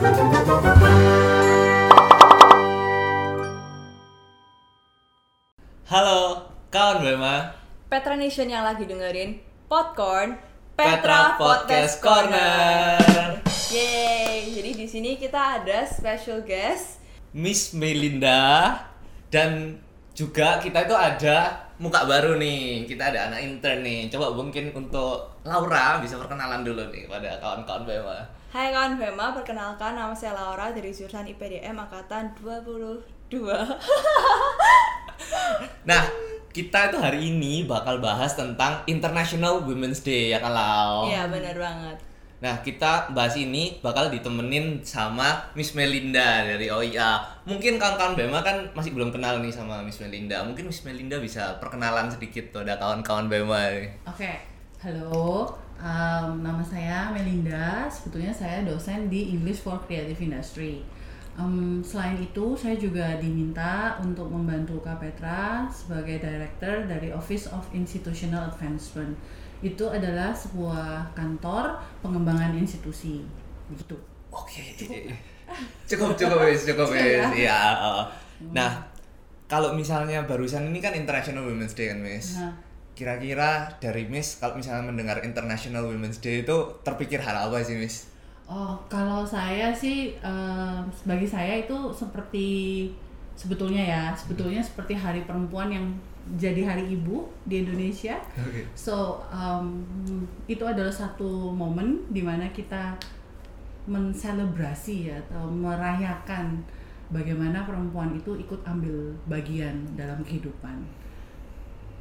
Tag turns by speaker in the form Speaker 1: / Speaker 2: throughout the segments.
Speaker 1: Halo, kawan Bema.
Speaker 2: Petra Nation yang lagi dengerin Popcorn
Speaker 1: Petra Podcast Corner.
Speaker 2: Yeay, jadi di sini kita ada special guest.
Speaker 1: Miss Melinda dan juga kita itu ada muka baru nih. Kita ada anak intern nih. Coba mungkin untuk Laura bisa perkenalan dulu nih pada kawan-kawan Bema.
Speaker 2: Hai kawan Bema, perkenalkan nama saya Laura dari jurusan IPDM angkatan 22.
Speaker 1: Nah, kita itu hari ini bakal bahas tentang International Women's Day ya kalau.
Speaker 2: Iya, benar banget.
Speaker 1: Nah, kita bahas ini bakal ditemenin sama Miss Melinda dari OIA. Mungkin kawan-kawan Bema kan masih belum kenal nih sama Miss Melinda. Mungkin Miss Melinda bisa perkenalan sedikit tuh ada kawan-kawan Bema nih.
Speaker 3: Oke, halo. Um, nama saya Melinda. Sebetulnya saya dosen di English for Creative Industry. Um, selain itu, saya juga diminta untuk membantu Kapetra sebagai director dari Office of Institutional Advancement. Itu adalah sebuah kantor pengembangan institusi. Begitu.
Speaker 1: Oke. Cukup cukup wis, cukup
Speaker 3: Cukup ya?
Speaker 1: wis. Iya, oh. Nah, kalau misalnya barusan ini kan International Women's Day kan, Miss.
Speaker 3: Nah,
Speaker 1: Kira-kira dari Miss kalau misalnya mendengar International Women's Day itu terpikir hal apa sih, Miss?
Speaker 3: Oh, kalau saya sih, em, bagi saya itu seperti sebetulnya ya, sebetulnya seperti Hari Perempuan yang jadi Hari Ibu di Indonesia.
Speaker 1: Oke.
Speaker 3: So, em, itu adalah satu momen di mana kita menselebrasi ya atau merayakan bagaimana perempuan itu ikut ambil bagian dalam kehidupan.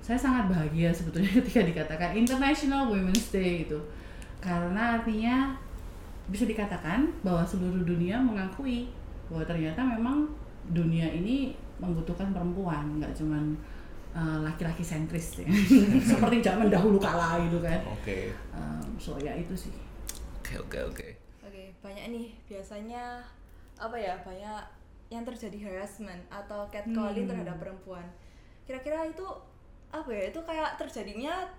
Speaker 3: Saya sangat bahagia sebetulnya ketika dikatakan International Women's Day itu, karena artinya bisa dikatakan bahwa seluruh dunia mengakui bahwa ternyata memang dunia ini membutuhkan perempuan, nggak cuman uh, laki-laki sentris ya. seperti zaman dahulu kala gitu kan.
Speaker 1: Oke.
Speaker 3: Um, so ya itu sih.
Speaker 1: Oke, oke, oke.
Speaker 2: Oke, banyak nih biasanya apa ya? Banyak yang terjadi harassment atau catcalling
Speaker 3: Hmm.
Speaker 2: terhadap perempuan. Kira-kira itu apa ya? Itu kayak terjadinya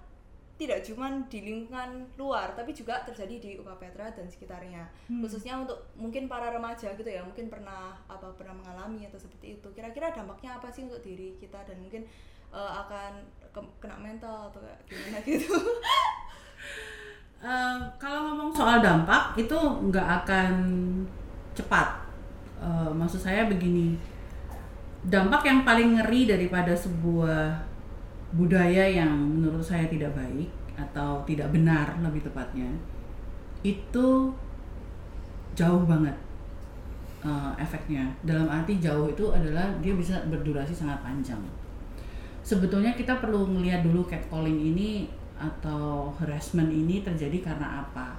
Speaker 2: tidak cuman di lingkungan luar, tapi juga terjadi di UK Petra dan sekitarnya.
Speaker 3: Hmm.
Speaker 2: Khususnya untuk mungkin para remaja gitu ya, mungkin pernah apa pernah mengalami atau seperti itu. Kira-kira dampaknya apa sih untuk diri kita dan mungkin eh, akan ke- kena mental atau kayak gimana gitu.
Speaker 3: Eh, kalau ngomong soal dampak itu nggak akan cepat. Eh, maksud saya begini, dampak yang paling ngeri daripada sebuah budaya yang menurut saya tidak baik atau tidak benar lebih tepatnya, itu jauh banget eh, efeknya. Dalam arti jauh itu adalah dia bisa berdurasi sangat panjang. Sebetulnya kita perlu melihat dulu catcalling ini atau harassment ini terjadi karena apa?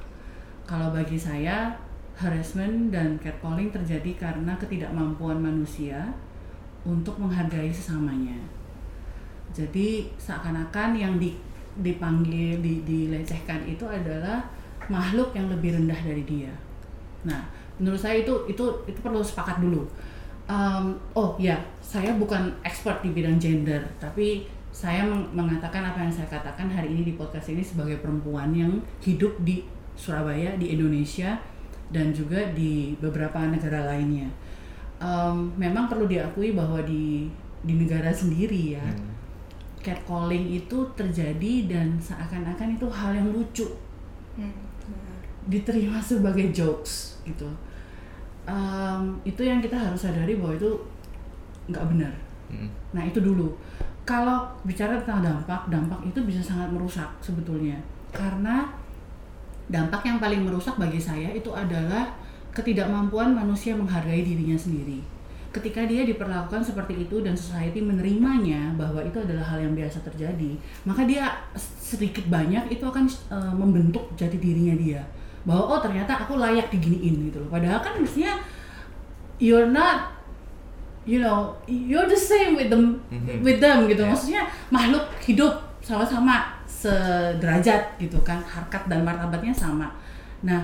Speaker 3: Kalau bagi saya harassment dan catcalling terjadi karena ketidakmampuan manusia untuk menghargai sesamanya. Jadi seakan-akan yang di, dipanggil, di, dilecehkan itu adalah makhluk yang lebih rendah dari dia. Nah, menurut saya itu itu itu perlu sepakat dulu. Um, oh ya, saya bukan expert di bidang gender, tapi saya meng- mengatakan apa yang saya katakan hari ini di podcast ini sebagai perempuan yang hidup di Surabaya, di Indonesia, dan juga di beberapa negara lainnya. Um, memang perlu diakui bahwa di di negara sendiri ya,
Speaker 1: Hmm.
Speaker 3: Catcalling itu terjadi dan seakan-akan itu hal yang lucu
Speaker 2: Hmm, benar.
Speaker 3: diterima sebagai jokes gitu. Um, itu yang kita harus sadari bahwa itu nggak benar.
Speaker 1: Hmm.
Speaker 3: Nah itu dulu. Kalau bicara tentang dampak, dampak itu bisa sangat merusak sebetulnya. Karena dampak yang paling merusak bagi saya itu adalah ketidakmampuan manusia menghargai dirinya sendiri. Ketika dia diperlakukan seperti itu dan society menerimanya bahwa itu adalah hal yang biasa terjadi, maka dia sedikit banyak itu akan eh, membentuk jati dirinya dia. Bahwa oh ternyata aku layak diginiin gitu loh. Padahal kan mestinya you're not you know you're the same with them
Speaker 1: Mhm.
Speaker 3: with them gitu
Speaker 1: Yeah.
Speaker 3: maksudnya makhluk hidup sama-sama sederajat gitu kan harkat dan martabatnya sama nah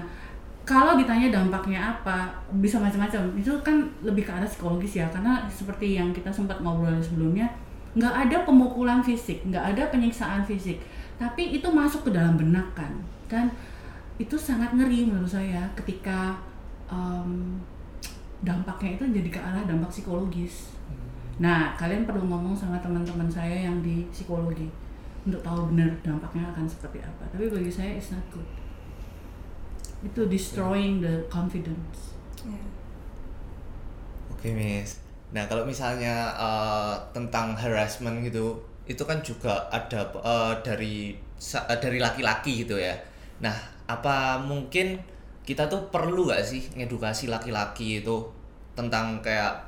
Speaker 3: kalau ditanya dampaknya apa bisa macam-macam itu kan lebih ke arah psikologis ya karena seperti yang kita sempat ngobrol sebelumnya nggak ada pemukulan fisik nggak ada penyiksaan fisik tapi itu masuk ke dalam benak kan dan itu sangat ngeri menurut saya ketika um, dampaknya itu jadi ke arah dampak psikologis.
Speaker 1: Hmm.
Speaker 3: Nah, kalian perlu ngomong sama teman-teman saya yang di psikologi untuk tahu benar dampaknya akan seperti apa. Tapi bagi saya it's not good. Itu destroying the confidence.
Speaker 2: Iya.
Speaker 1: Oke, Miss. Nah, kalau misalnya eh, tentang harassment gitu, itu kan juga ada eh, dari eh, dari laki-laki gitu ya. Nah, apa mungkin kita tuh perlu gak sih ngedukasi laki-laki itu tentang kayak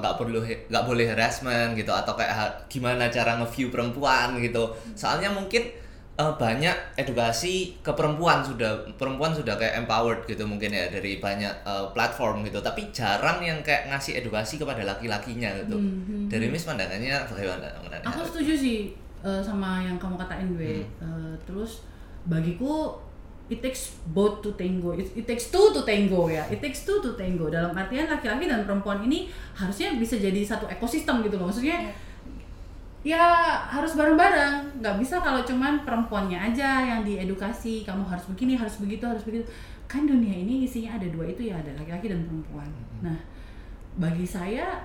Speaker 1: nggak perlu nggak boleh harassment gitu atau kayak gimana cara nge-view perempuan gitu. Soalnya mungkin eh, banyak edukasi ke perempuan sudah perempuan sudah kayak empowered gitu mungkin ya dari banyak eh, platform gitu tapi jarang yang kayak ngasih edukasi kepada laki-lakinya gitu
Speaker 3: Mhm.
Speaker 1: dari Miss pandangannya bagaimana
Speaker 3: Aku setuju sih uh, sama yang kamu katain gue. Uh, terus bagiku it takes both to tango. It, it takes two to tango ya. It takes two to tango. Dalam artian laki-laki dan perempuan ini harusnya bisa jadi satu ekosistem gitu loh. Maksudnya ya harus bareng-bareng. Nggak bisa kalau cuman perempuannya aja yang diedukasi. Kamu harus begini, harus begitu, harus begitu. Kan dunia ini isinya ada dua itu ya, ada laki-laki dan perempuan. Nah, bagi saya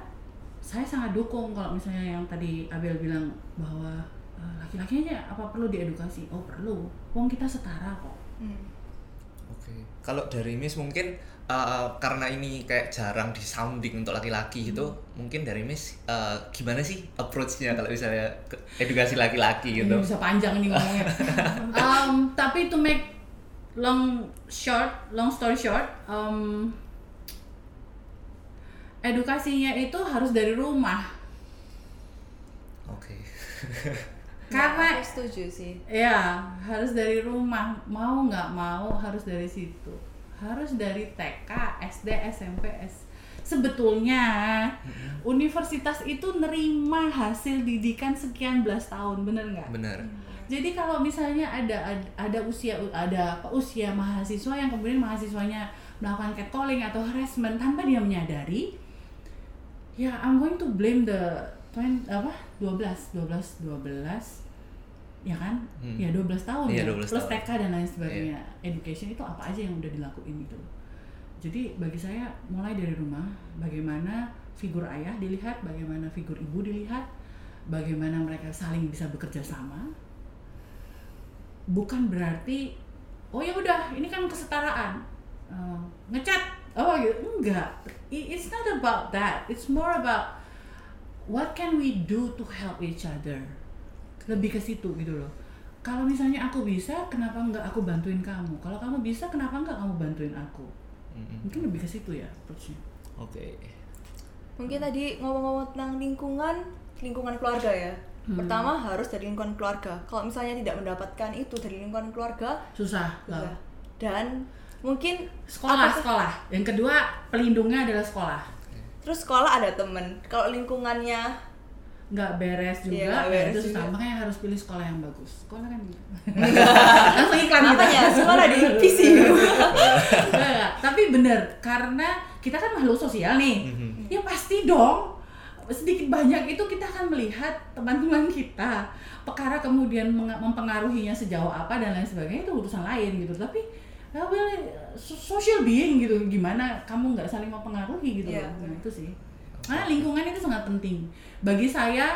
Speaker 3: saya sangat dukung kalau misalnya yang tadi Abel bilang bahwa eh, laki-laki aja apa perlu diedukasi? Oh perlu. Wong kita setara kok.
Speaker 2: Hmm.
Speaker 1: Oke. Kalau dari Miss mungkin uh, karena ini kayak jarang di sounding untuk laki-laki gitu, mungkin dari Miss uh, gimana sih approach-nya kalau misalnya edukasi laki-laki gitu?
Speaker 3: Ini bisa panjang nih ngomongnya. um, tapi to make long short, long story short, um, edukasinya itu harus dari rumah.
Speaker 1: Oke.
Speaker 3: Karena
Speaker 2: aku setuju sih.
Speaker 3: Ya, harus dari rumah. Mau nggak mau harus dari situ. Harus dari TK, SD, SMP, S. Sebetulnya universitas itu nerima hasil didikan sekian belas tahun, bener nggak?
Speaker 1: Benar.
Speaker 3: Jadi kalau misalnya ada ada, ada usia ada apa usia mahasiswa yang kemudian mahasiswanya melakukan catcalling atau harassment tanpa dia menyadari, ya I'm going to blame the 20, apa 12 12 12 ya kan?
Speaker 1: Hmm.
Speaker 3: Ya 12 tahun
Speaker 1: Iya,
Speaker 3: ya.
Speaker 1: 12
Speaker 3: Plus
Speaker 1: tahun.
Speaker 3: TK dan lain sebagainya. Education itu apa aja yang udah dilakuin gitu. Jadi bagi saya mulai dari rumah, bagaimana figur ayah dilihat, bagaimana figur ibu dilihat, bagaimana mereka saling bisa bekerja sama. Bukan berarti oh ya udah ini kan kesetaraan. Eh, ngecat oh gitu enggak. It's not about that. It's more about what can we do to help each other. Lebih ke situ gitu loh. Kalau misalnya aku bisa, kenapa enggak aku bantuin kamu? Kalau kamu bisa, kenapa enggak kamu bantuin aku? Mungkin lebih ke situ ya approach-nya.
Speaker 1: Oke.
Speaker 2: Mungkin tadi ngomong-ngomong tentang lingkungan, lingkungan keluarga ya.
Speaker 3: Hmm.
Speaker 2: Pertama harus dari lingkungan keluarga. Kalau misalnya tidak mendapatkan itu dari lingkungan keluarga,
Speaker 3: Susah.
Speaker 2: susah.
Speaker 3: lah.
Speaker 2: Dan mungkin
Speaker 3: Sekolah,
Speaker 2: apakah-
Speaker 3: sekolah. Yang kedua, pelindungnya adalah sekolah.
Speaker 2: Terus sekolah ada temen. Kalau lingkungannya
Speaker 3: Nggak beres juga,
Speaker 2: Iya, nggak
Speaker 3: ya
Speaker 2: beres
Speaker 3: itu susah.
Speaker 2: juga.
Speaker 3: Makanya harus pilih sekolah yang bagus. Sekolah kan langsung iklan gitu.
Speaker 2: makanya sekolah di PC.
Speaker 3: Tapi bener karena kita kan makhluk sosial nih
Speaker 1: Mhm.
Speaker 3: ya pasti dong sedikit banyak itu kita akan melihat teman-teman kita perkara kemudian mempengaruhinya sejauh apa dan lain sebagainya itu urusan lain gitu tapi ya well, so- social being gitu gimana kamu nggak saling mempengaruhi gitu
Speaker 2: Iya.
Speaker 3: loh. nah itu sih nah lingkungan itu sangat penting bagi saya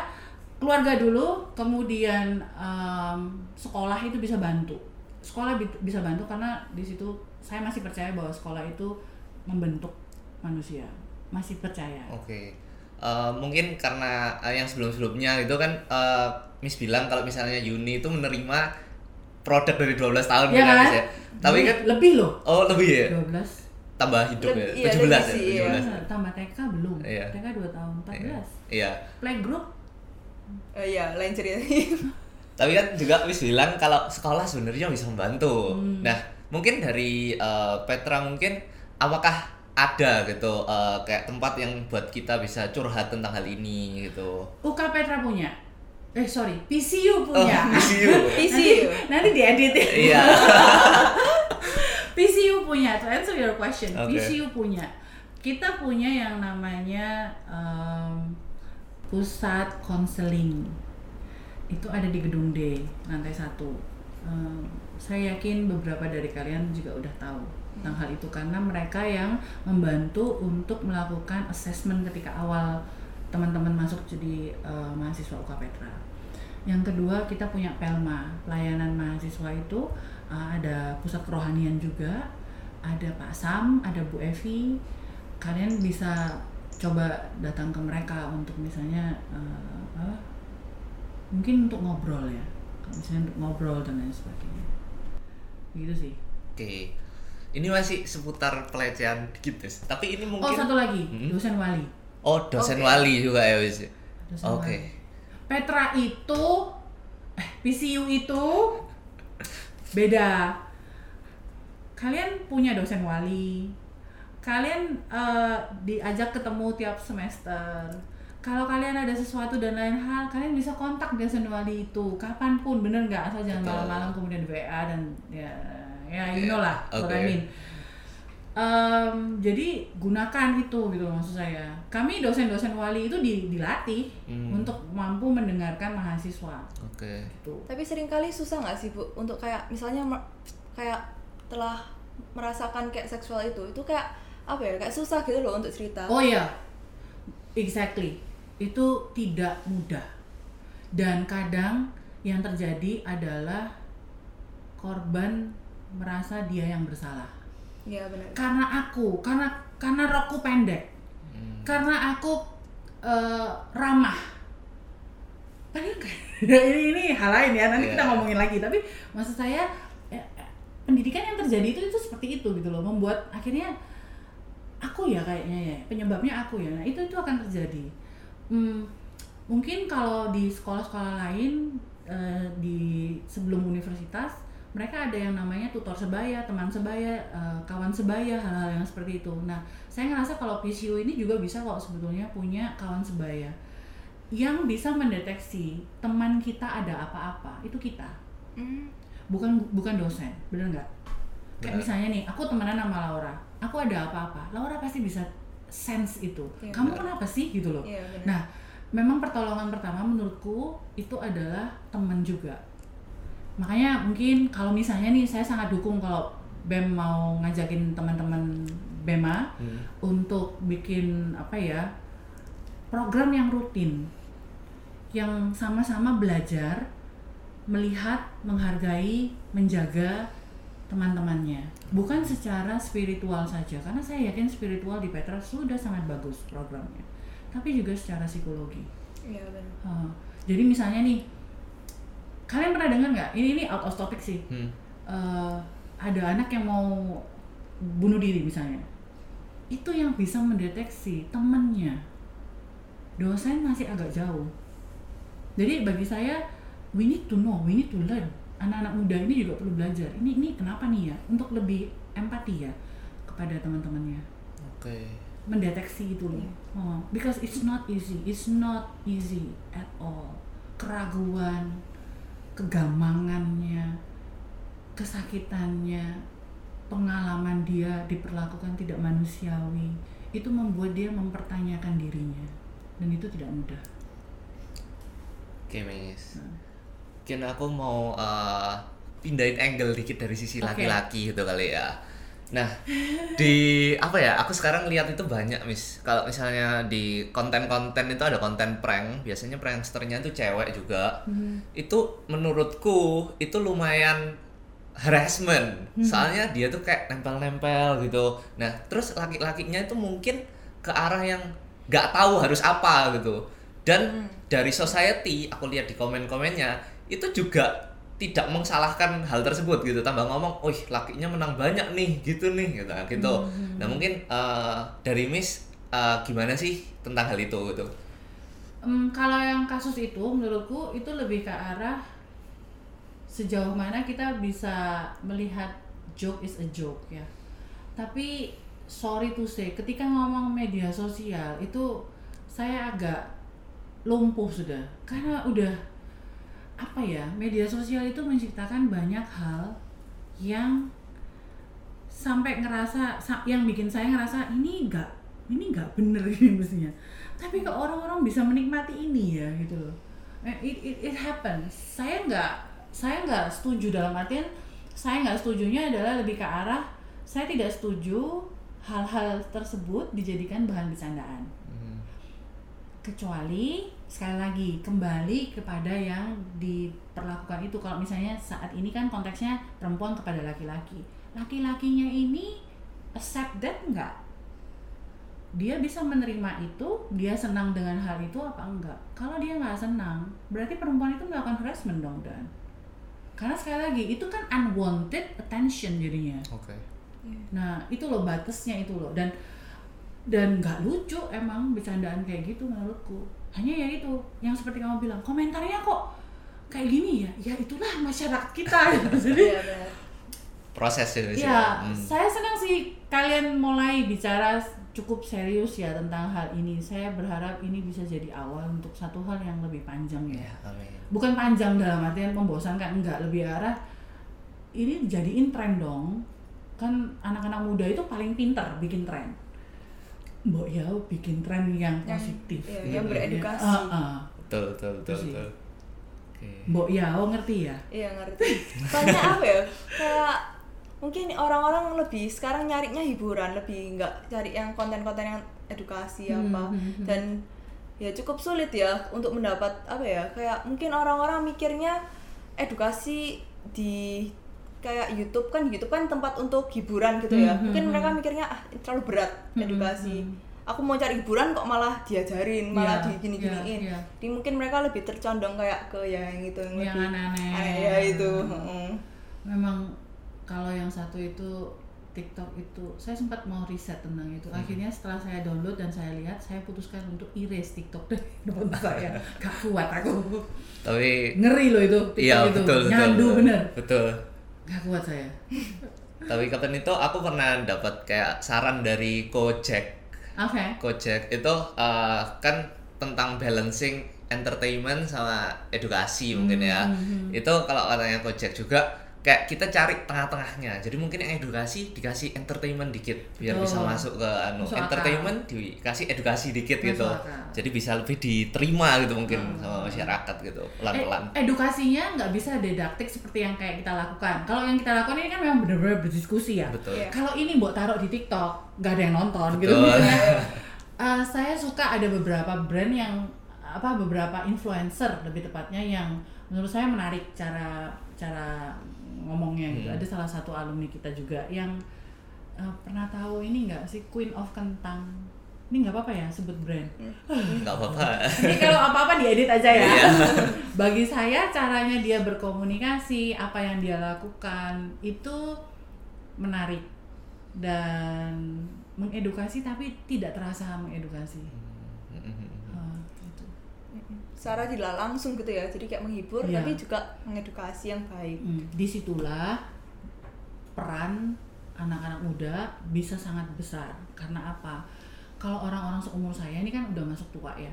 Speaker 3: keluarga dulu kemudian em, sekolah itu bisa bantu sekolah bi- bisa bantu karena di situ saya masih percaya bahwa sekolah itu membentuk manusia masih percaya
Speaker 1: Oke. Eh, mungkin karena eh, yang sebelum-sebelumnya itu kan eh, Miss bilang kalau misalnya Yuni itu menerima produk dari 12 tahun
Speaker 3: Iya
Speaker 1: gitu
Speaker 3: kan?
Speaker 1: Miss ya. Tapi kan
Speaker 3: lebih loh
Speaker 1: oh lebih ya.
Speaker 3: 12
Speaker 1: Tambah hidup
Speaker 2: Lebih-
Speaker 1: ya.
Speaker 2: iya,
Speaker 1: 17
Speaker 2: lebih
Speaker 1: ya,
Speaker 2: sih, iya.
Speaker 1: 17.
Speaker 3: Nah, tambah TK belum
Speaker 1: Iya.
Speaker 3: TK 2 tahun 14
Speaker 1: Iya.
Speaker 3: playgroup
Speaker 2: Oh iya, lain cerita.
Speaker 1: Tapi kan juga Miss bilang kalau sekolah sebenarnya bisa membantu.
Speaker 3: Hmm.
Speaker 1: Nah, mungkin dari eh, Petra mungkin apakah ada gitu eh, kayak tempat yang buat kita bisa curhat tentang hal ini gitu.
Speaker 3: UK Petra punya eh sorry PCU punya
Speaker 1: Oh, PCU.
Speaker 2: PCU.
Speaker 3: nanti, nanti diedit ya
Speaker 1: Iya.
Speaker 3: PCU punya to answer your question
Speaker 1: Oke.
Speaker 3: PCU punya kita punya yang namanya em, pusat konseling itu ada di gedung D lantai satu Em, saya yakin beberapa dari kalian juga udah tahu tentang hal itu karena mereka yang membantu untuk melakukan assessment ketika awal teman-teman masuk jadi uh, mahasiswa UK Petra. Yang kedua kita punya Pelma, pelayanan mahasiswa itu uh, ada pusat kerohanian juga, ada Pak Sam, ada Bu Evi. Kalian bisa coba datang ke mereka untuk misalnya uh, apa? Mungkin untuk ngobrol ya. Misalnya untuk ngobrol dan lain sebagainya. Gitu sih.
Speaker 1: Oke. Ini masih seputar pelecehan dikit, Des. Tapi ini
Speaker 3: Oh
Speaker 1: mungkin
Speaker 3: satu lagi,
Speaker 1: Hmm?
Speaker 3: dosen wali.
Speaker 1: Oh, dosen
Speaker 2: Oke.
Speaker 1: wali juga ya, Wis. Oke.
Speaker 3: wali. Petra itu, eh PCU itu beda. Kalian punya dosen wali, kalian eh, diajak ketemu tiap semester. Kalau kalian ada sesuatu dan lain hal, kalian bisa kontak dosen wali itu kapan pun, bener nggak? Asal jangan malam-malam kemudian di WA dan ya, ya you know lah, what I mean. Em, jadi gunakan itu gitu maksud saya. Kami dosen-dosen wali itu di- dilatih
Speaker 1: Hmm.
Speaker 3: untuk mampu mendengarkan mahasiswa.
Speaker 1: Oke.
Speaker 3: Gitu.
Speaker 2: Tapi sering kali susah nggak sih bu untuk kayak misalnya kayak telah merasakan kayak seksual itu itu kayak apa ya kayak susah gitu loh untuk cerita.
Speaker 3: Oh iya, exactly. Itu tidak mudah. Dan kadang yang terjadi adalah korban merasa dia yang bersalah.
Speaker 2: Iya benar.
Speaker 3: Karena aku, karena karena rokku pendek,
Speaker 1: Hmm.
Speaker 3: karena aku eh, ramah. Padahal ini ini hal lain ya. Nanti kita
Speaker 1: Iya.
Speaker 3: ngomongin lagi. Tapi maksud saya eh, eh, pendidikan yang terjadi itu itu seperti itu gitu loh, membuat akhirnya aku ya kayaknya ya penyebabnya aku ya. Nah itu itu akan terjadi. Hmm, mungkin kalau di sekolah-sekolah lain eh, di sebelum universitas mereka ada yang namanya tutor sebaya, teman sebaya, eh, kawan sebaya, hal-hal yang seperti itu. Nah, saya ngerasa kalau PCU ini juga bisa kok sebetulnya punya kawan sebaya yang bisa mendeteksi teman kita ada apa-apa itu kita,
Speaker 2: Hmm.
Speaker 3: bukan bukan dosen, bener nggak? Kayak misalnya nih, aku temenan sama Laura, aku ada apa-apa, Laura pasti bisa sense itu.
Speaker 2: Iya,
Speaker 3: Kamu
Speaker 1: benar.
Speaker 3: kenapa sih gitu loh?
Speaker 2: Iya benar.
Speaker 3: Nah, memang pertolongan pertama menurutku itu adalah teman juga. Makanya mungkin kalau misalnya nih saya sangat dukung kalau BEM mau ngajakin teman-teman BEMA
Speaker 1: Hmm.
Speaker 3: untuk bikin apa ya program yang rutin. Yang sama-sama belajar melihat menghargai menjaga teman-temannya. Bukan secara spiritual saja karena saya yakin spiritual di Petra sudah sangat bagus programnya. Tapi juga secara psikologi.
Speaker 2: Iya benar.
Speaker 3: Uh, jadi misalnya nih kalian pernah dengar nggak ini ini out of topic sih
Speaker 1: Hmm.
Speaker 3: uh, ada anak yang mau bunuh diri misalnya itu yang bisa mendeteksi temennya dosen masih agak jauh jadi bagi saya we need to know we need to learn anak-anak muda ini juga perlu belajar ini ini kenapa nih ya untuk lebih empati ya kepada teman-temannya
Speaker 1: Oke.
Speaker 3: mendeteksi itu loh.
Speaker 2: Iya.
Speaker 3: Oh, because it's not easy, it's not easy at all. Keraguan, kegamangannya, kesakitannya, pengalaman dia diperlakukan tidak manusiawi, itu membuat dia mempertanyakan dirinya, dan itu tidak mudah.
Speaker 1: Oke, Miss.
Speaker 3: Hmm.
Speaker 1: Mungkin aku mau uh, pindahin angle dikit dari sisi laki-laki gitu kali ya. Nah, di apa ya? Aku sekarang lihat itu banyak, Miss. Kalau misalnya di konten-konten itu ada konten prank, biasanya pranksternya itu cewek juga. Itu menurutku itu lumayan harassment. Soalnya dia tuh kayak nempel-nempel gitu. Nah, terus laki-lakinya itu mungkin ke arah yang nggak tahu harus apa gitu. Dan dari society, aku lihat di komen-komennya itu juga tidak mengsalahkan hal tersebut gitu tambah ngomong, "Wih, lakinya menang banyak nih." gitu nih gitu gitu. Nah, mungkin eh, dari Miss eh, gimana sih tentang hal itu gitu.
Speaker 3: Em, kalau yang kasus itu menurutku itu lebih ke arah sejauh mana kita bisa melihat joke is a joke ya. Tapi sorry to say, ketika ngomong media sosial itu saya agak lumpuh sudah karena udah apa ya media sosial itu menciptakan banyak hal yang sampai ngerasa sa- yang bikin saya ngerasa ini enggak ini enggak bener ini mestinya tapi kok orang-orang bisa menikmati ini ya gitu loh Eh, it, it, it happens saya nggak saya nggak setuju dalam artian saya nggak setujunya adalah lebih ke arah saya tidak setuju hal-hal tersebut dijadikan bahan bercandaan.
Speaker 1: Hmm.
Speaker 3: Kecuali sekali lagi kembali kepada yang diperlakukan itu. Kalau misalnya saat ini kan konteksnya perempuan kepada laki-laki. Laki-lakinya ini accept that enggak? Dia bisa menerima itu, dia senang dengan hal itu apa enggak? Kalau dia nggak senang, berarti perempuan itu melakukan harassment dong dan. Karena sekali lagi itu kan unwanted attention jadinya.
Speaker 1: Oke.
Speaker 3: Nah itu loh batasnya itu loh dan dan nggak lucu emang bercandaan kayak gitu menurutku. Hanya ya itu yang seperti kamu bilang komentarnya kok kayak gini ya. Ya itulah masyarakat kita. Jadi
Speaker 2: Iya benar.
Speaker 1: Proses ya.
Speaker 3: ya
Speaker 1: Hmm.
Speaker 3: saya senang sih kalian mulai bicara cukup serius ya tentang hal ini. Saya berharap ini bisa jadi awal untuk satu hal yang lebih panjang ya.
Speaker 1: Ya, amin.
Speaker 3: Bukan panjang dalam artian membosankan enggak lebih arah ini dijadiin tren dong kan anak-anak muda itu paling pinter bikin tren mbok ya bikin tren yang
Speaker 2: Yang-
Speaker 3: positif
Speaker 2: iya, yang
Speaker 3: ya.
Speaker 2: beredukasi.
Speaker 3: Ah, ah.
Speaker 1: Betul, betul, betul,
Speaker 3: sih.
Speaker 1: betul. Oke.
Speaker 3: mbok ya oh ngerti ya
Speaker 2: Iya ngerti. Soalnya apa ya? Kayak mungkin orang-orang lebih sekarang nyarinya hiburan, lebih nggak cari yang konten-konten yang edukasi
Speaker 3: Hmm,
Speaker 2: apa.
Speaker 3: hmm, hmm.
Speaker 2: Dan ya cukup sulit ya untuk mendapat apa ya? Kayak mungkin orang-orang mikirnya edukasi di kayak YouTube kan YouTube kan tempat untuk hiburan gitu ya.
Speaker 3: Hmm, hmm,
Speaker 2: Mungkin
Speaker 3: hmm.
Speaker 2: mereka mikirnya ah ini terlalu berat
Speaker 3: Hmm,
Speaker 2: edukasi.
Speaker 3: hmm.
Speaker 2: Aku mau cari hiburan kok malah diajarin, malah
Speaker 3: Iya,
Speaker 2: digini-giniin.
Speaker 3: iya, iya.
Speaker 2: Jadi mungkin mereka lebih tercondong kayak ke ya yang itu yang,
Speaker 3: Yang
Speaker 2: lebih
Speaker 3: aneh-aneh.
Speaker 2: aneh ya itu. heeh.
Speaker 3: memang kalau yang satu itu TikTok itu saya sempat mau riset tentang itu
Speaker 1: Hmm.
Speaker 3: akhirnya setelah saya download dan saya lihat saya putuskan untuk erase TikTok dari handphone saya gak kuat aku
Speaker 1: Tapi
Speaker 3: ngeri loh itu TikTok
Speaker 1: iya
Speaker 3: itu
Speaker 1: betul, betul.
Speaker 3: nyandu bener
Speaker 1: Betul.
Speaker 3: Gak kuat saya
Speaker 1: Tapi kapan itu aku pernah dapat kayak saran dari Kojek.
Speaker 3: oke
Speaker 1: Kojek itu eh, kan tentang balancing entertainment sama edukasi mungkin ya.
Speaker 3: hmm,
Speaker 1: Itu kalau katanya Kojek juga kayak kita cari tengah-tengahnya. Jadi mungkin yang edukasi dikasih entertainment dikit biar
Speaker 3: Betul.
Speaker 1: bisa masuk ke anu
Speaker 3: Masuk akal.
Speaker 1: entertainment dikasih edukasi dikit
Speaker 3: Masuk
Speaker 1: gitu.
Speaker 3: akal.
Speaker 1: Jadi bisa lebih diterima gitu mungkin
Speaker 3: Hmm.
Speaker 1: sama masyarakat gitu pelan-pelan.
Speaker 3: Eh, edukasinya nggak bisa didaktik seperti yang kayak kita lakukan kalau yang kita lakukan ini kan memang benar-benar berdiskusi ya
Speaker 1: Betul.
Speaker 2: Iya.
Speaker 3: kalau ini buat taruh di TikTok nggak ada yang nonton gitu
Speaker 1: Betul.
Speaker 3: misalnya eh, saya suka ada beberapa brand yang apa beberapa influencer lebih tepatnya yang menurut saya menarik cara cara ngomongnya gitu
Speaker 1: Hmm.
Speaker 3: ada salah satu alumni kita juga yang eh, pernah tahu ini nggak sih Queen of Kentang ini nggak apa-apa ya sebut brand
Speaker 1: Enggak apa-apa.
Speaker 3: ini kalau apa-apa diedit aja ya.
Speaker 1: Iya.
Speaker 3: Bagi saya caranya dia berkomunikasi, apa yang dia lakukan itu menarik dan mengedukasi tapi tidak terasa mengedukasi. Gitu.
Speaker 2: Secara tidak langsung gitu ya, jadi kayak menghibur
Speaker 3: Iya.
Speaker 2: tapi juga mengedukasi yang baik.
Speaker 3: Hmm, di situlah peran anak-anak muda bisa sangat besar karena apa? Kalau orang-orang seumur saya ini kan udah masuk tua ya,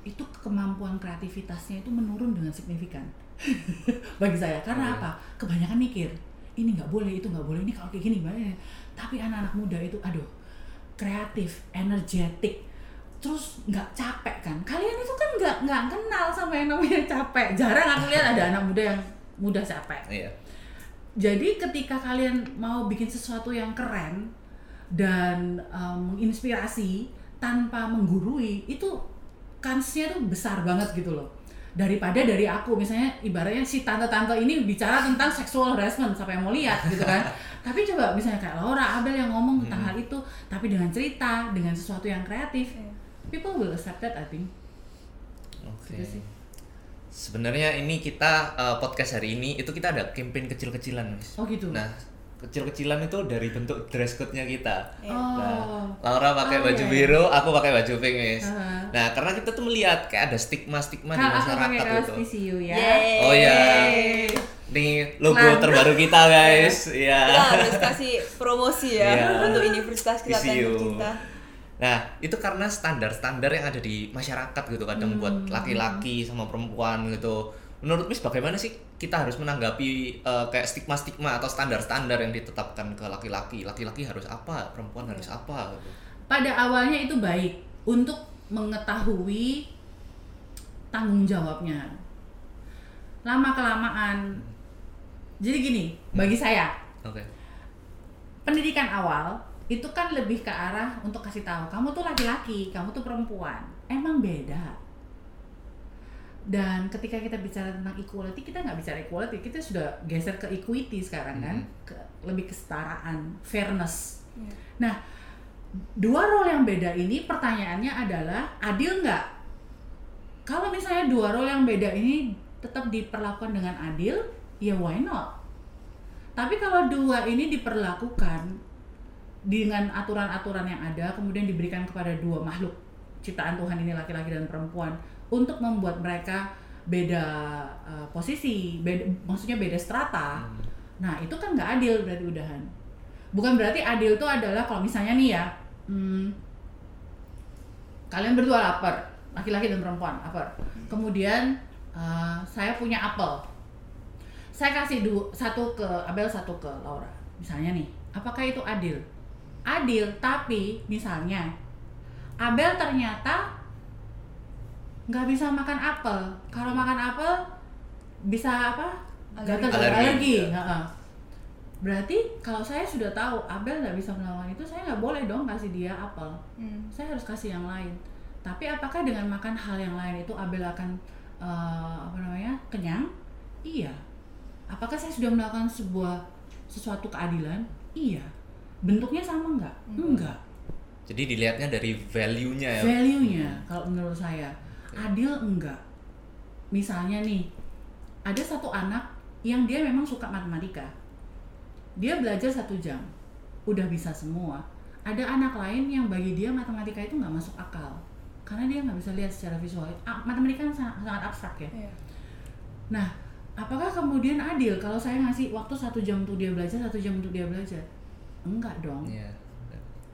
Speaker 3: itu kemampuan kreativitasnya itu menurun dengan signifikan bagi saya. Karena
Speaker 1: Oke.
Speaker 3: apa? Kebanyakan mikir ini nggak boleh, itu nggak boleh, ini kalau kayak gini gimana? Tapi anak-anak muda itu, aduh, kreatif, energetik, terus nggak capek kan? Kalian itu kan nggak nggak kenal sama yang namanya capek. Jarang aku lihat ada anak muda yang mudah capek.
Speaker 1: Iya.
Speaker 3: Jadi ketika kalian mau bikin sesuatu yang keren dan um, menginspirasi tanpa menggurui itu kansnya tuh besar banget gitu loh daripada dari aku misalnya ibaratnya si tante-tante ini bicara tentang sexual harassment siapa yang mau lihat gitu kan tapi coba misalnya kayak Laura Abel yang ngomong tentang
Speaker 1: Hmm.
Speaker 3: hal itu tapi dengan cerita dengan sesuatu yang kreatif
Speaker 2: Iya.
Speaker 3: People will accept that I think
Speaker 1: Oke.
Speaker 3: Gitu sih.
Speaker 1: Sebenarnya ini kita eh, podcast hari ini itu kita ada campaign kecil-kecilan, Mas.
Speaker 3: oh gitu
Speaker 1: Nah, kecil-kecilan itu dari bentuk dress code-nya kita.
Speaker 2: Iya.
Speaker 3: oh
Speaker 1: Nah, Laura pakai
Speaker 3: Oh,
Speaker 1: baju
Speaker 3: iya.
Speaker 1: biru, aku pakai baju pink, Miss.
Speaker 3: Heeh.
Speaker 1: Nah, karena kita tuh melihat kayak ada stigma-stigma di
Speaker 3: Kak, aku pakai
Speaker 1: masyarakat gitu.
Speaker 3: PCU ya
Speaker 2: Yeay.
Speaker 1: Oh iya. Nih logo
Speaker 3: Mantap.
Speaker 1: terbaru kita, guys. Iya.
Speaker 2: Kita harus kasih promosi ya
Speaker 1: Iya.
Speaker 2: untuk universitas kita
Speaker 1: PCU. Nah, itu karena standar-standar yang ada di masyarakat gitu kadang
Speaker 3: Hmm.
Speaker 1: buat laki-laki sama perempuan gitu. Menurut Miss bagaimana sih kita harus menanggapi eh, kayak stigma-stigma atau standar-standar yang ditetapkan ke laki-laki? Laki-laki harus apa, perempuan harus apa gitu.
Speaker 3: pada awalnya itu baik untuk mengetahui tanggung jawabnya. Lama kelamaan. Jadi gini, bagi saya,
Speaker 1: Oke.
Speaker 3: pendidikan awal itu kan lebih ke arah untuk kasih tahu kamu tuh laki-laki, kamu tuh perempuan. Emang beda. Dan ketika kita bicara tentang equality, kita nggak bicara equality, kita sudah geser ke equity sekarang kan, ke, lebih kesetaraan, fairness.
Speaker 2: Iya.
Speaker 3: Nah, dua role yang beda ini pertanyaannya adalah adil nggak? Kalau misalnya dua role yang beda ini tetap diperlakukan dengan adil, ya why not? Tapi kalau dua ini diperlakukan dengan aturan-aturan yang ada, kemudian diberikan kepada dua makhluk ciptaan Tuhan ini laki-laki dan perempuan untuk membuat mereka beda uh, posisi, beda, maksudnya beda strata. Nah itu kan nggak adil berarti udahan. Bukan berarti adil itu adalah kalau misalnya nih ya, hmm, kalian berdua lapar, laki-laki dan perempuan lapar. Kemudian uh, saya punya apel, saya kasih satu ke Abel, satu ke Laura. Misalnya nih, apakah itu adil? Adil, tapi misalnya Abel ternyata nggak bisa makan apel. Kalau makan apel bisa apa? Gatal
Speaker 1: Alergi.
Speaker 3: alergi.
Speaker 1: Ya.
Speaker 3: Heeh. Berarti kalau saya sudah tahu Abel nggak bisa melawan itu, saya nggak boleh dong kasih dia apel.
Speaker 2: Hmm.
Speaker 3: Saya harus kasih yang lain. Tapi apakah dengan makan hal yang lain itu Abel akan eh, apa namanya kenyang? Iya. Apakah saya sudah melakukan sebuah sesuatu keadilan? Iya. Bentuknya sama nggak?
Speaker 2: Hmm.
Speaker 3: Enggak.
Speaker 1: Jadi dilihatnya dari value-nya ya.
Speaker 3: Value-nya kalau menurut saya adil enggak. Misalnya nih, ada satu anak yang dia memang suka matematika. Dia belajar satu jam, udah bisa semua. Ada anak lain yang bagi dia matematika itu nggak masuk akal, karena dia nggak bisa lihat secara visual. Ah, Matematika kan sangat, sangat abstrak ya.
Speaker 2: Iya.
Speaker 3: Nah, apakah kemudian adil kalau saya ngasih waktu satu jam untuk dia belajar, satu jam untuk dia belajar? Enggak dong
Speaker 1: Iya.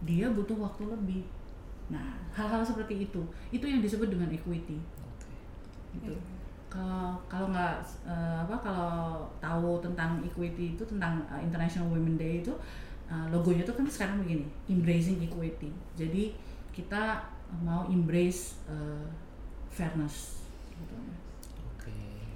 Speaker 3: dia butuh waktu lebih. Nah, hal-hal seperti itu, itu yang disebut dengan equity. Gitu.
Speaker 2: Iya.
Speaker 3: Kalau kalau nggak eh, apa kalau tahu tentang equity itu tentang eh, International Women Day itu eh, logonya itu kan sekarang begini, embracing equity. Jadi kita mau embrace eh, fairness. Gitu.
Speaker 1: Oke.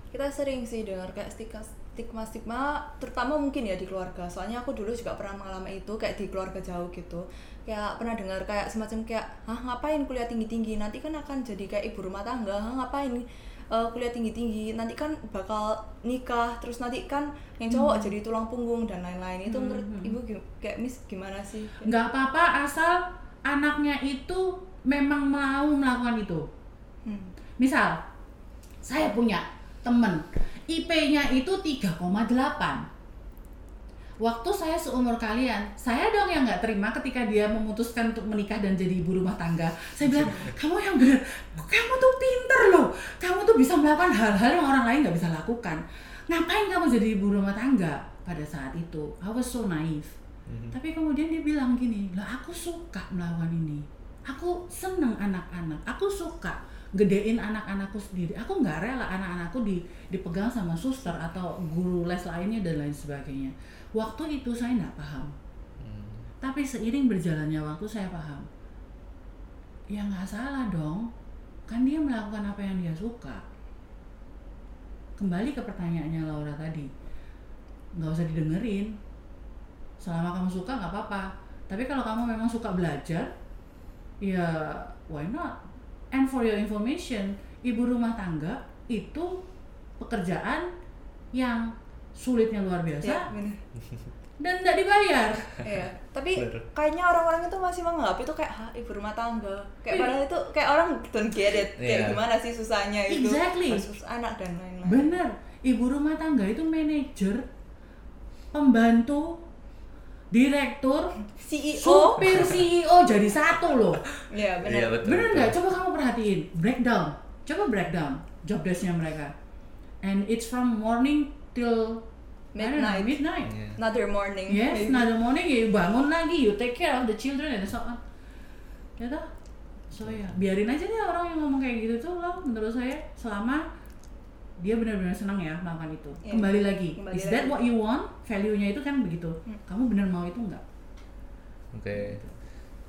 Speaker 2: kita sering sih dengar kayak stigma stigma stigma terutama mungkin ya di keluarga. Soalnya aku dulu juga pernah mengalami itu kayak di keluarga jauh gitu. Kayak pernah dengar kayak semacam kayak ah ngapain kuliah tinggi tinggi nanti kan akan jadi kayak ibu rumah tangga. Hah, ngapain eh, kuliah tinggi tinggi nanti kan bakal nikah. Terus nanti kan yang cowok jadi tulang punggung dan lain-lain. Itu
Speaker 3: Hmm,
Speaker 2: menurut
Speaker 3: hmm.
Speaker 2: ibu kayak miss gimana sih?
Speaker 3: Nggak apa-apa asal anaknya itu memang mau melakukan itu.
Speaker 2: Hmm.
Speaker 3: Misal, saya punya temen, IP-nya itu 3,8. Waktu saya seumur kalian, saya dong yang nggak terima ketika dia memutuskan untuk menikah dan jadi ibu rumah tangga. Saya bilang, kamu yang benar, kamu tuh pinter loh, kamu tuh bisa melakukan hal-hal yang orang lain nggak bisa lakukan. Ngapain kamu jadi ibu rumah tangga pada saat itu? I was so naive.
Speaker 1: Mhm.
Speaker 3: Tapi kemudian dia bilang gini, lah aku suka melawan ini. Aku seneng anak-anak, aku suka gedein anak-anakku sendiri. Aku nggak rela anak-anakku di, dipegang sama suster atau guru les lainnya dan lain sebagainya. Waktu itu saya nggak paham.
Speaker 1: Hmm.
Speaker 3: Tapi seiring berjalannya waktu saya paham. Ya nggak salah dong. Kan dia melakukan apa yang dia suka. Kembali ke pertanyaannya Laura tadi. Nggak usah didengerin. Selama kamu suka nggak apa-apa. Tapi kalau kamu memang suka belajar, ya why not? And for your information, ibu rumah tangga itu pekerjaan yang sulitnya luar biasa
Speaker 2: ya bener
Speaker 3: dan nggak dibayar.
Speaker 2: Iya, tapi
Speaker 1: Bener.
Speaker 2: kayaknya orang-orang itu masih menganggap itu kayak Hah, ibu rumah tangga. Kayak
Speaker 3: Iya.
Speaker 2: padahal itu kayak orang don't get it. Kayak
Speaker 1: Iya.
Speaker 2: gimana sih susahnya itu
Speaker 3: Exactly.
Speaker 2: versus anak dan lain-lain.
Speaker 3: Bener, ibu rumah tangga itu manajer, pembantu, direktur,
Speaker 2: CEO.
Speaker 3: supir CEO jadi satu loh.
Speaker 2: Iya, benar.
Speaker 1: Iya betul. Betul.
Speaker 3: nggak? Coba kamu perhatiin, breakdown. Coba breakdown job desk-nya mereka. And it's from morning till know,
Speaker 2: Midnight.
Speaker 3: midnight.
Speaker 1: Iya.
Speaker 2: Another morning.
Speaker 3: Yes,
Speaker 2: maybe.
Speaker 3: another morning you bangun lagi, you take care of the children and so on. Ya toh? So ya, biarin aja deh orang yang ngomong kayak gitu tuh loh menurut saya selama dia benar-benar senang ya melakukan itu.
Speaker 2: Iya.
Speaker 3: Kembali lagi,
Speaker 2: Kembali
Speaker 3: is that
Speaker 2: lagi.
Speaker 3: what you want? Value-nya itu kan begitu.
Speaker 2: Hmm.
Speaker 3: Kamu benar mau itu enggak?
Speaker 1: Oke.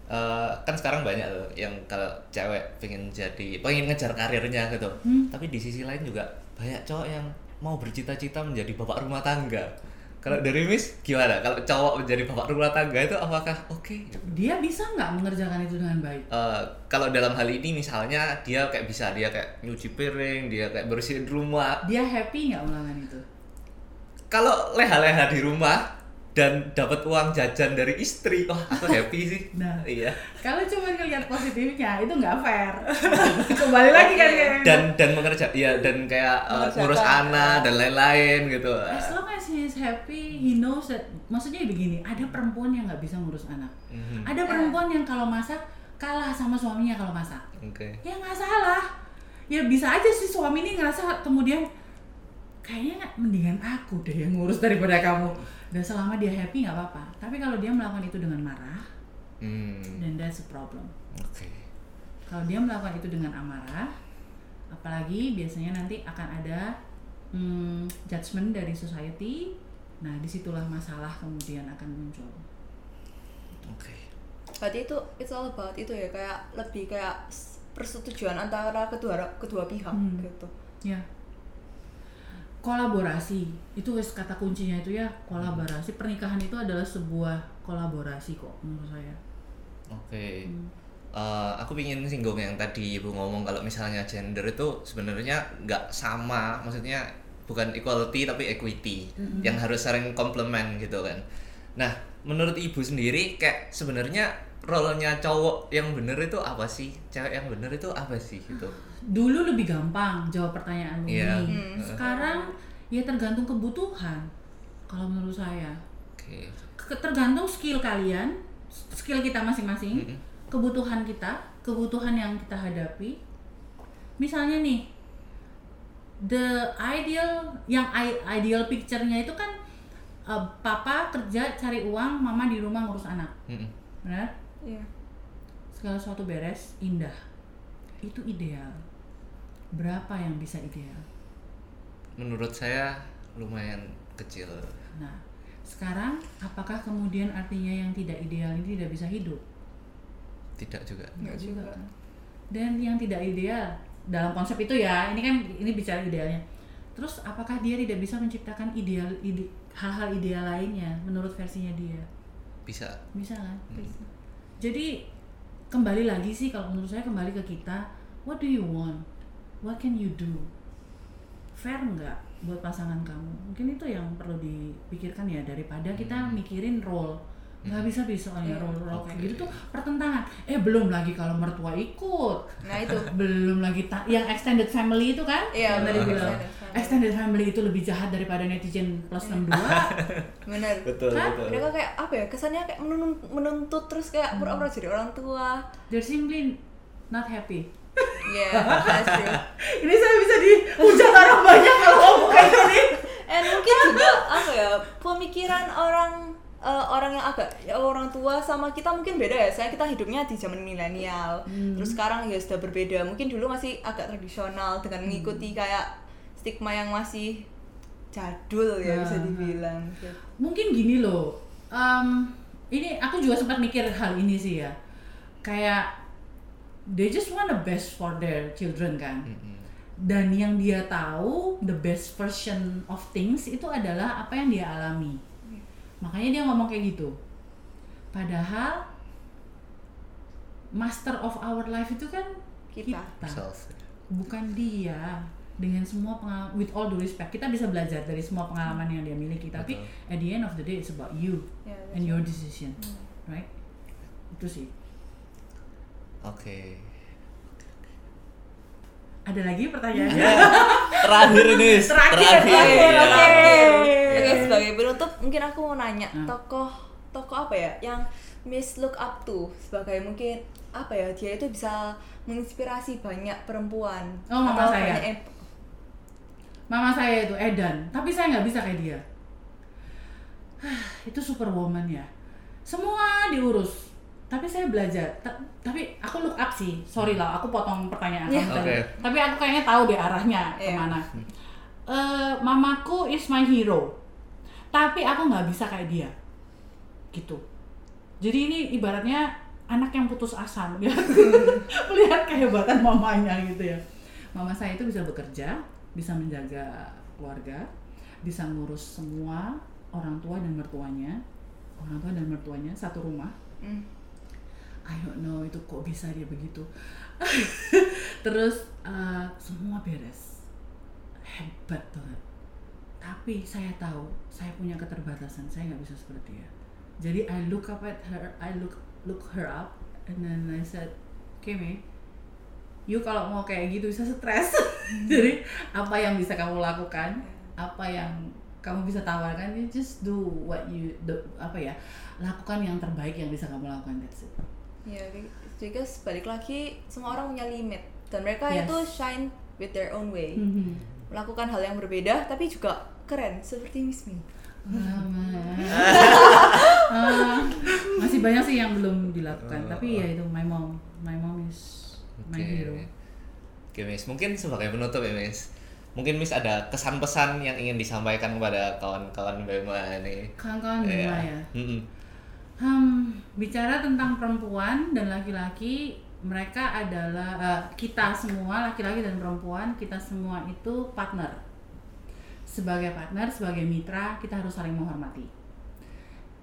Speaker 1: Eh, kan sekarang banyak tuh yang kalau cewek pengen jadi pengen ngejar karirnya gitu.
Speaker 3: Hmm.
Speaker 1: Tapi di sisi lain juga banyak cowok yang mau bercita-cita menjadi bapak rumah tangga. Kalau dari Miss gimana? Kalau cowok menjadi bapak rumah tangga itu apakah oke?
Speaker 3: Dia bisa nggak mengerjakan itu dengan baik?
Speaker 1: Eh, kalau dalam hal ini misalnya dia kayak bisa dia kayak nyuci piring, dia kayak bersihin rumah.
Speaker 3: Dia happy nggak melakukan itu?
Speaker 1: Kalau leha-leha di rumah dan dapat uang jajan dari istri, wah aku happy sih.
Speaker 3: Nah.
Speaker 1: iya.
Speaker 3: Kalau cuma ngelihat positifnya itu nggak fair. Kembali lagi kan
Speaker 1: Dan dan mengerja ya dan kayak
Speaker 2: Mengerjakan.
Speaker 1: ngurus anak dan lain-lain gitu.
Speaker 3: As long as he is happy, he knows that. Maksudnya begini, ada perempuan yang nggak bisa ngurus anak.
Speaker 1: Mhm.
Speaker 3: Ada perempuan yang kalau masak kalah sama suaminya kalau masak.
Speaker 1: Oke.
Speaker 3: Ya nggak salah. Ya bisa aja sih suami ini ngerasa kemudian kayaknya mendingan aku deh yang ngurus daripada kamu. Dan selama dia happy nggak apa-apa. Tapi kalau dia melakukan itu dengan marah,
Speaker 1: Hmm.
Speaker 3: then that's a problem.
Speaker 1: Oke.
Speaker 3: Kalau dia melakukan itu dengan amarah, apalagi biasanya nanti akan ada hmm, judgement dari society. Nah, di situlah masalah kemudian akan muncul.
Speaker 1: Oke.
Speaker 2: berarti itu it's all about itu ya kayak lebih kayak persetujuan antara kedua kedua pihak
Speaker 3: Hmm.
Speaker 2: gitu
Speaker 3: Ya. Kolaborasi itu wes kata kuncinya itu ya kolaborasi. Pernikahan itu adalah sebuah kolaborasi kok menurut saya.
Speaker 1: Oke.
Speaker 3: Hmm.
Speaker 1: Eh, aku ingin singgung yang tadi ibu ngomong kalau misalnya gender itu sebenarnya nggak sama, maksudnya bukan equality tapi equity, yang harus saling komplement gitu kan. Nah, menurut ibu sendiri kayak sebenarnya role-nya cowok yang bener itu apa sih? Cewek yang bener itu apa sih gitu?
Speaker 3: Dulu lebih gampang jawab pertanyaan
Speaker 1: Iya.
Speaker 3: ini.
Speaker 2: Hmm.
Speaker 3: Sekarang ya tergantung kebutuhan. Kalau menurut saya.
Speaker 1: Oke.
Speaker 3: Ke- tergantung skill kalian, skill kita masing-masing,
Speaker 1: Mm-mm.
Speaker 3: kebutuhan kita, kebutuhan yang kita hadapi. Misalnya nih, the ideal, yang ideal picture-nya itu kan uh, papa kerja cari uang, mama di rumah ngurus anak,
Speaker 1: Mm-mm.
Speaker 3: benar?
Speaker 2: Iya.
Speaker 3: Segala sesuatu beres, indah, itu ideal. Berapa yang bisa ideal?
Speaker 1: Menurut saya lumayan kecil.
Speaker 3: Nah, sekarang apakah kemudian artinya yang tidak ideal ini tidak bisa hidup?
Speaker 1: Tidak juga.
Speaker 2: Nggak juga.
Speaker 3: kan? Dan yang tidak ideal dalam konsep itu ya, ini kan ini bicara idealnya. Terus apakah dia tidak bisa menciptakan ideal ide- hal-hal ideal lainnya menurut versinya dia?
Speaker 1: Bisa.
Speaker 3: Bisa kan?
Speaker 2: Bisa.
Speaker 3: Jadi kembali lagi sih kalau menurut saya kembali ke kita, what do you want? What can you do? Fair nggak buat pasangan kamu? Mungkin itu yang perlu dipikirkan ya daripada kita mikirin role. Nggak bisa bisa soalnya role role kayak gitu tuh pertentangan. Eh belum lagi kalau mertua ikut,
Speaker 2: nah itu
Speaker 3: belum lagi ta- yang extended family itu kan?
Speaker 2: Iya,
Speaker 3: yang tadi bilang
Speaker 2: Extended family.
Speaker 3: extended family itu lebih jahat daripada netizen plus 62
Speaker 2: benar
Speaker 1: Betul,
Speaker 3: Kan?
Speaker 1: betul.
Speaker 2: mereka kayak apa ya kesannya kayak menuntut, menuntut terus kayak pura-pura jadi orang tua
Speaker 3: they're simply not happy.
Speaker 2: Iya, that's true.
Speaker 3: Ini saya bisa dihujat orang banyak kalau ngomong kayak gini.
Speaker 2: And mungkin juga apa ya pemikiran orang eh, orang yang agak ya, orang tua sama kita mungkin beda ya. Saya kita hidupnya di zaman milenial. Terus sekarang ya sudah berbeda. Mungkin dulu masih agak tradisional dengan mengikuti kayak stigma yang masih jadul ya bisa
Speaker 3: Ah, ah.
Speaker 2: dibilang.
Speaker 3: Mungkin gini loh. em, ini aku juga sempat mikir hal ini sih ya. Kayak they just want the best for their children kan. Dan yang dia tahu the best version of things itu adalah apa yang dia alami. Makanya dia ngomong kayak gitu. Padahal master of our life itu kan
Speaker 2: Kita.
Speaker 1: Self.
Speaker 3: bukan dia dengan semua pengalaman with all due respect kita bisa belajar dari semua pengalaman yang dia miliki tapi
Speaker 1: Betul.
Speaker 3: at the end of the day it's about you
Speaker 2: Ya,
Speaker 3: and your decision
Speaker 2: Hmm.
Speaker 3: right itu sih
Speaker 1: Oke.
Speaker 3: ada lagi pertanyaannya
Speaker 1: Ya, terakhir ini. Miss.
Speaker 3: Terakhir, terakhir,
Speaker 1: Ya.
Speaker 3: oke.
Speaker 2: Oke,
Speaker 1: Ya.
Speaker 2: sebagai penutup mungkin aku mau nanya
Speaker 3: Hmm.
Speaker 2: tokoh tokoh apa ya yang Miss look up to sebagai mungkin apa ya dia itu bisa menginspirasi banyak perempuan
Speaker 3: Oh, mama
Speaker 2: atau
Speaker 3: saya.
Speaker 2: banyak
Speaker 3: mama saya itu Edan tapi saya nggak bisa kayak dia. Itu superwoman ya. Semua diurus. Tapi saya belajar Ta- tapi aku look up sih. Sorry lah aku potong pertanyaan kamu tadi.
Speaker 1: Oke.
Speaker 3: tapi aku kayaknya tahu deh arahnya
Speaker 2: Iya.
Speaker 3: ke mana. Eh, mamaku is my hero. Tapi aku nggak bisa kayak dia. Gitu. Jadi ini ibaratnya anak yang putus asa. Melihat melihat kehebatan mamanya gitu ya. Mama saya itu bisa bekerja bisa menjaga keluarga bisa ngurus semua orang tua dan mertuanya orang tua dan mertuanya satu rumah.
Speaker 2: Hmm.
Speaker 3: I don't know itu kok bisa dia begitu. Terus uh, semua beres. Hebat banget. Tapi saya tahu saya punya keterbatasan saya nggak bisa seperti dia. Jadi I look up at her I look look her up and then I said Keme you kalau mau kayak gitu bisa stres jadi apa yang bisa kamu lakukan apa yang kamu bisa tawarkan you just do what you do apa ya lakukan yang terbaik yang bisa kamu lakukan that's it
Speaker 2: Ya, because balik lagi semua orang punya limit dan mereka
Speaker 3: Yes.
Speaker 2: itu shine with their own way.
Speaker 3: Mhm.
Speaker 2: Melakukan hal yang berbeda tapi juga keren seperti Miss Mi.
Speaker 3: Ah, masih banyak sih yang belum dilakukan tapi ya itu my mom my mom is my
Speaker 1: Oke.
Speaker 3: hero
Speaker 1: Oke, Miss. Mungkin sebagai penutup ya, Miss. Mungkin Miss ada kesan pesan yang ingin disampaikan kepada kawan-kawan Bema nih.
Speaker 3: kawan-kawan
Speaker 1: Iya.
Speaker 3: Bima ya
Speaker 1: Mm-mm.
Speaker 3: Hmm, bicara tentang perempuan dan laki-laki, mereka adalah eh, kita semua laki-laki dan perempuan, kita semua itu partner. Sebagai partner, sebagai mitra, kita harus saling menghormati.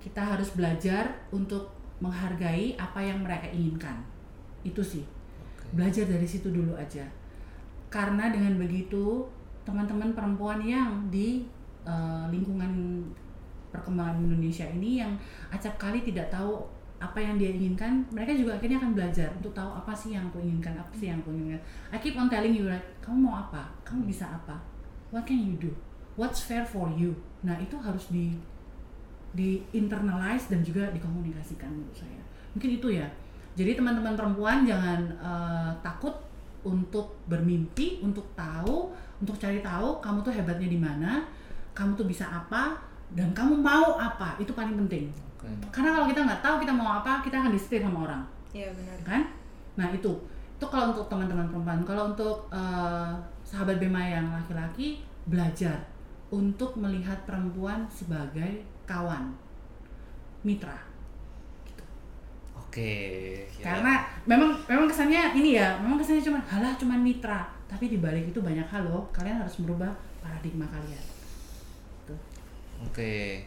Speaker 3: Kita harus belajar untuk menghargai apa yang mereka inginkan. Itu sih. Belajar dari situ dulu aja. Karena dengan begitu, teman-teman perempuan yang di eh, lingkungan perkembangan Indonesia ini yang acap kali tidak tahu apa yang dia inginkan, mereka juga akhirnya akan belajar untuk tahu apa sih yang aku inginkan, apa sih yang aku inginkan. I keep on telling you, like, kamu mau apa? Kamu bisa apa? What can you do? What's fair for you? Nah itu harus di di internalize dan juga dikomunikasikan menurut saya. Mungkin itu ya. Jadi teman-teman perempuan jangan eh, takut untuk bermimpi, untuk tahu, untuk cari tahu kamu tuh hebatnya di mana, kamu tuh bisa apa, dan kamu mau apa itu paling penting.
Speaker 1: Oke.
Speaker 3: Karena kalau kita nggak tahu kita mau apa, kita akan disetir sama orang
Speaker 2: Iya benar.
Speaker 3: kan nah itu itu kalau untuk teman-teman perempuan kalau untuk eh, sahabat Bema yang laki-laki belajar untuk melihat perempuan sebagai kawan mitra
Speaker 1: Oke. ya.
Speaker 3: karena memang memang kesannya ini ya memang kesannya cuma halah cuma mitra tapi di balik itu banyak hal loh kalian harus merubah paradigma kalian Tuh.
Speaker 1: Oke.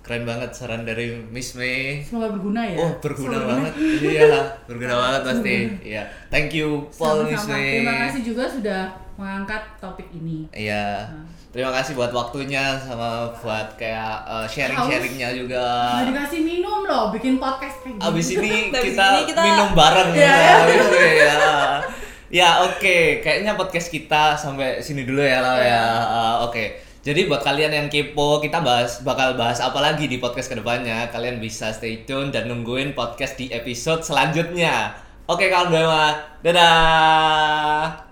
Speaker 1: Keren banget saran dari Miss May.
Speaker 3: semoga berguna ya
Speaker 1: Oh, berguna
Speaker 3: Semoga
Speaker 1: banget. Iya, berguna banget pasti. Iya. Thank you, Paul Miss May.
Speaker 3: terima kasih juga sudah mengangkat topik ini
Speaker 1: Iya.
Speaker 3: Nah.
Speaker 1: Terima kasih buat waktunya sama buat kayak uh, sharing-sharingnya juga.
Speaker 3: Nggak dikasih minum loh bikin podcast kayak gini.
Speaker 1: Abis ini, kita,
Speaker 2: ini kita
Speaker 1: minum bareng. ya. Yeah. ya. ya. ya oke, okay. kayaknya podcast kita sampai sini dulu ya lah ya. Uh, oke. Okay. Jadi buat kalian yang kepo, kita bahas bakal bahas apa lagi di podcast ke depannya. Kalian bisa stay tune dan nungguin podcast di episode selanjutnya. Oke kawan Bema, dadah.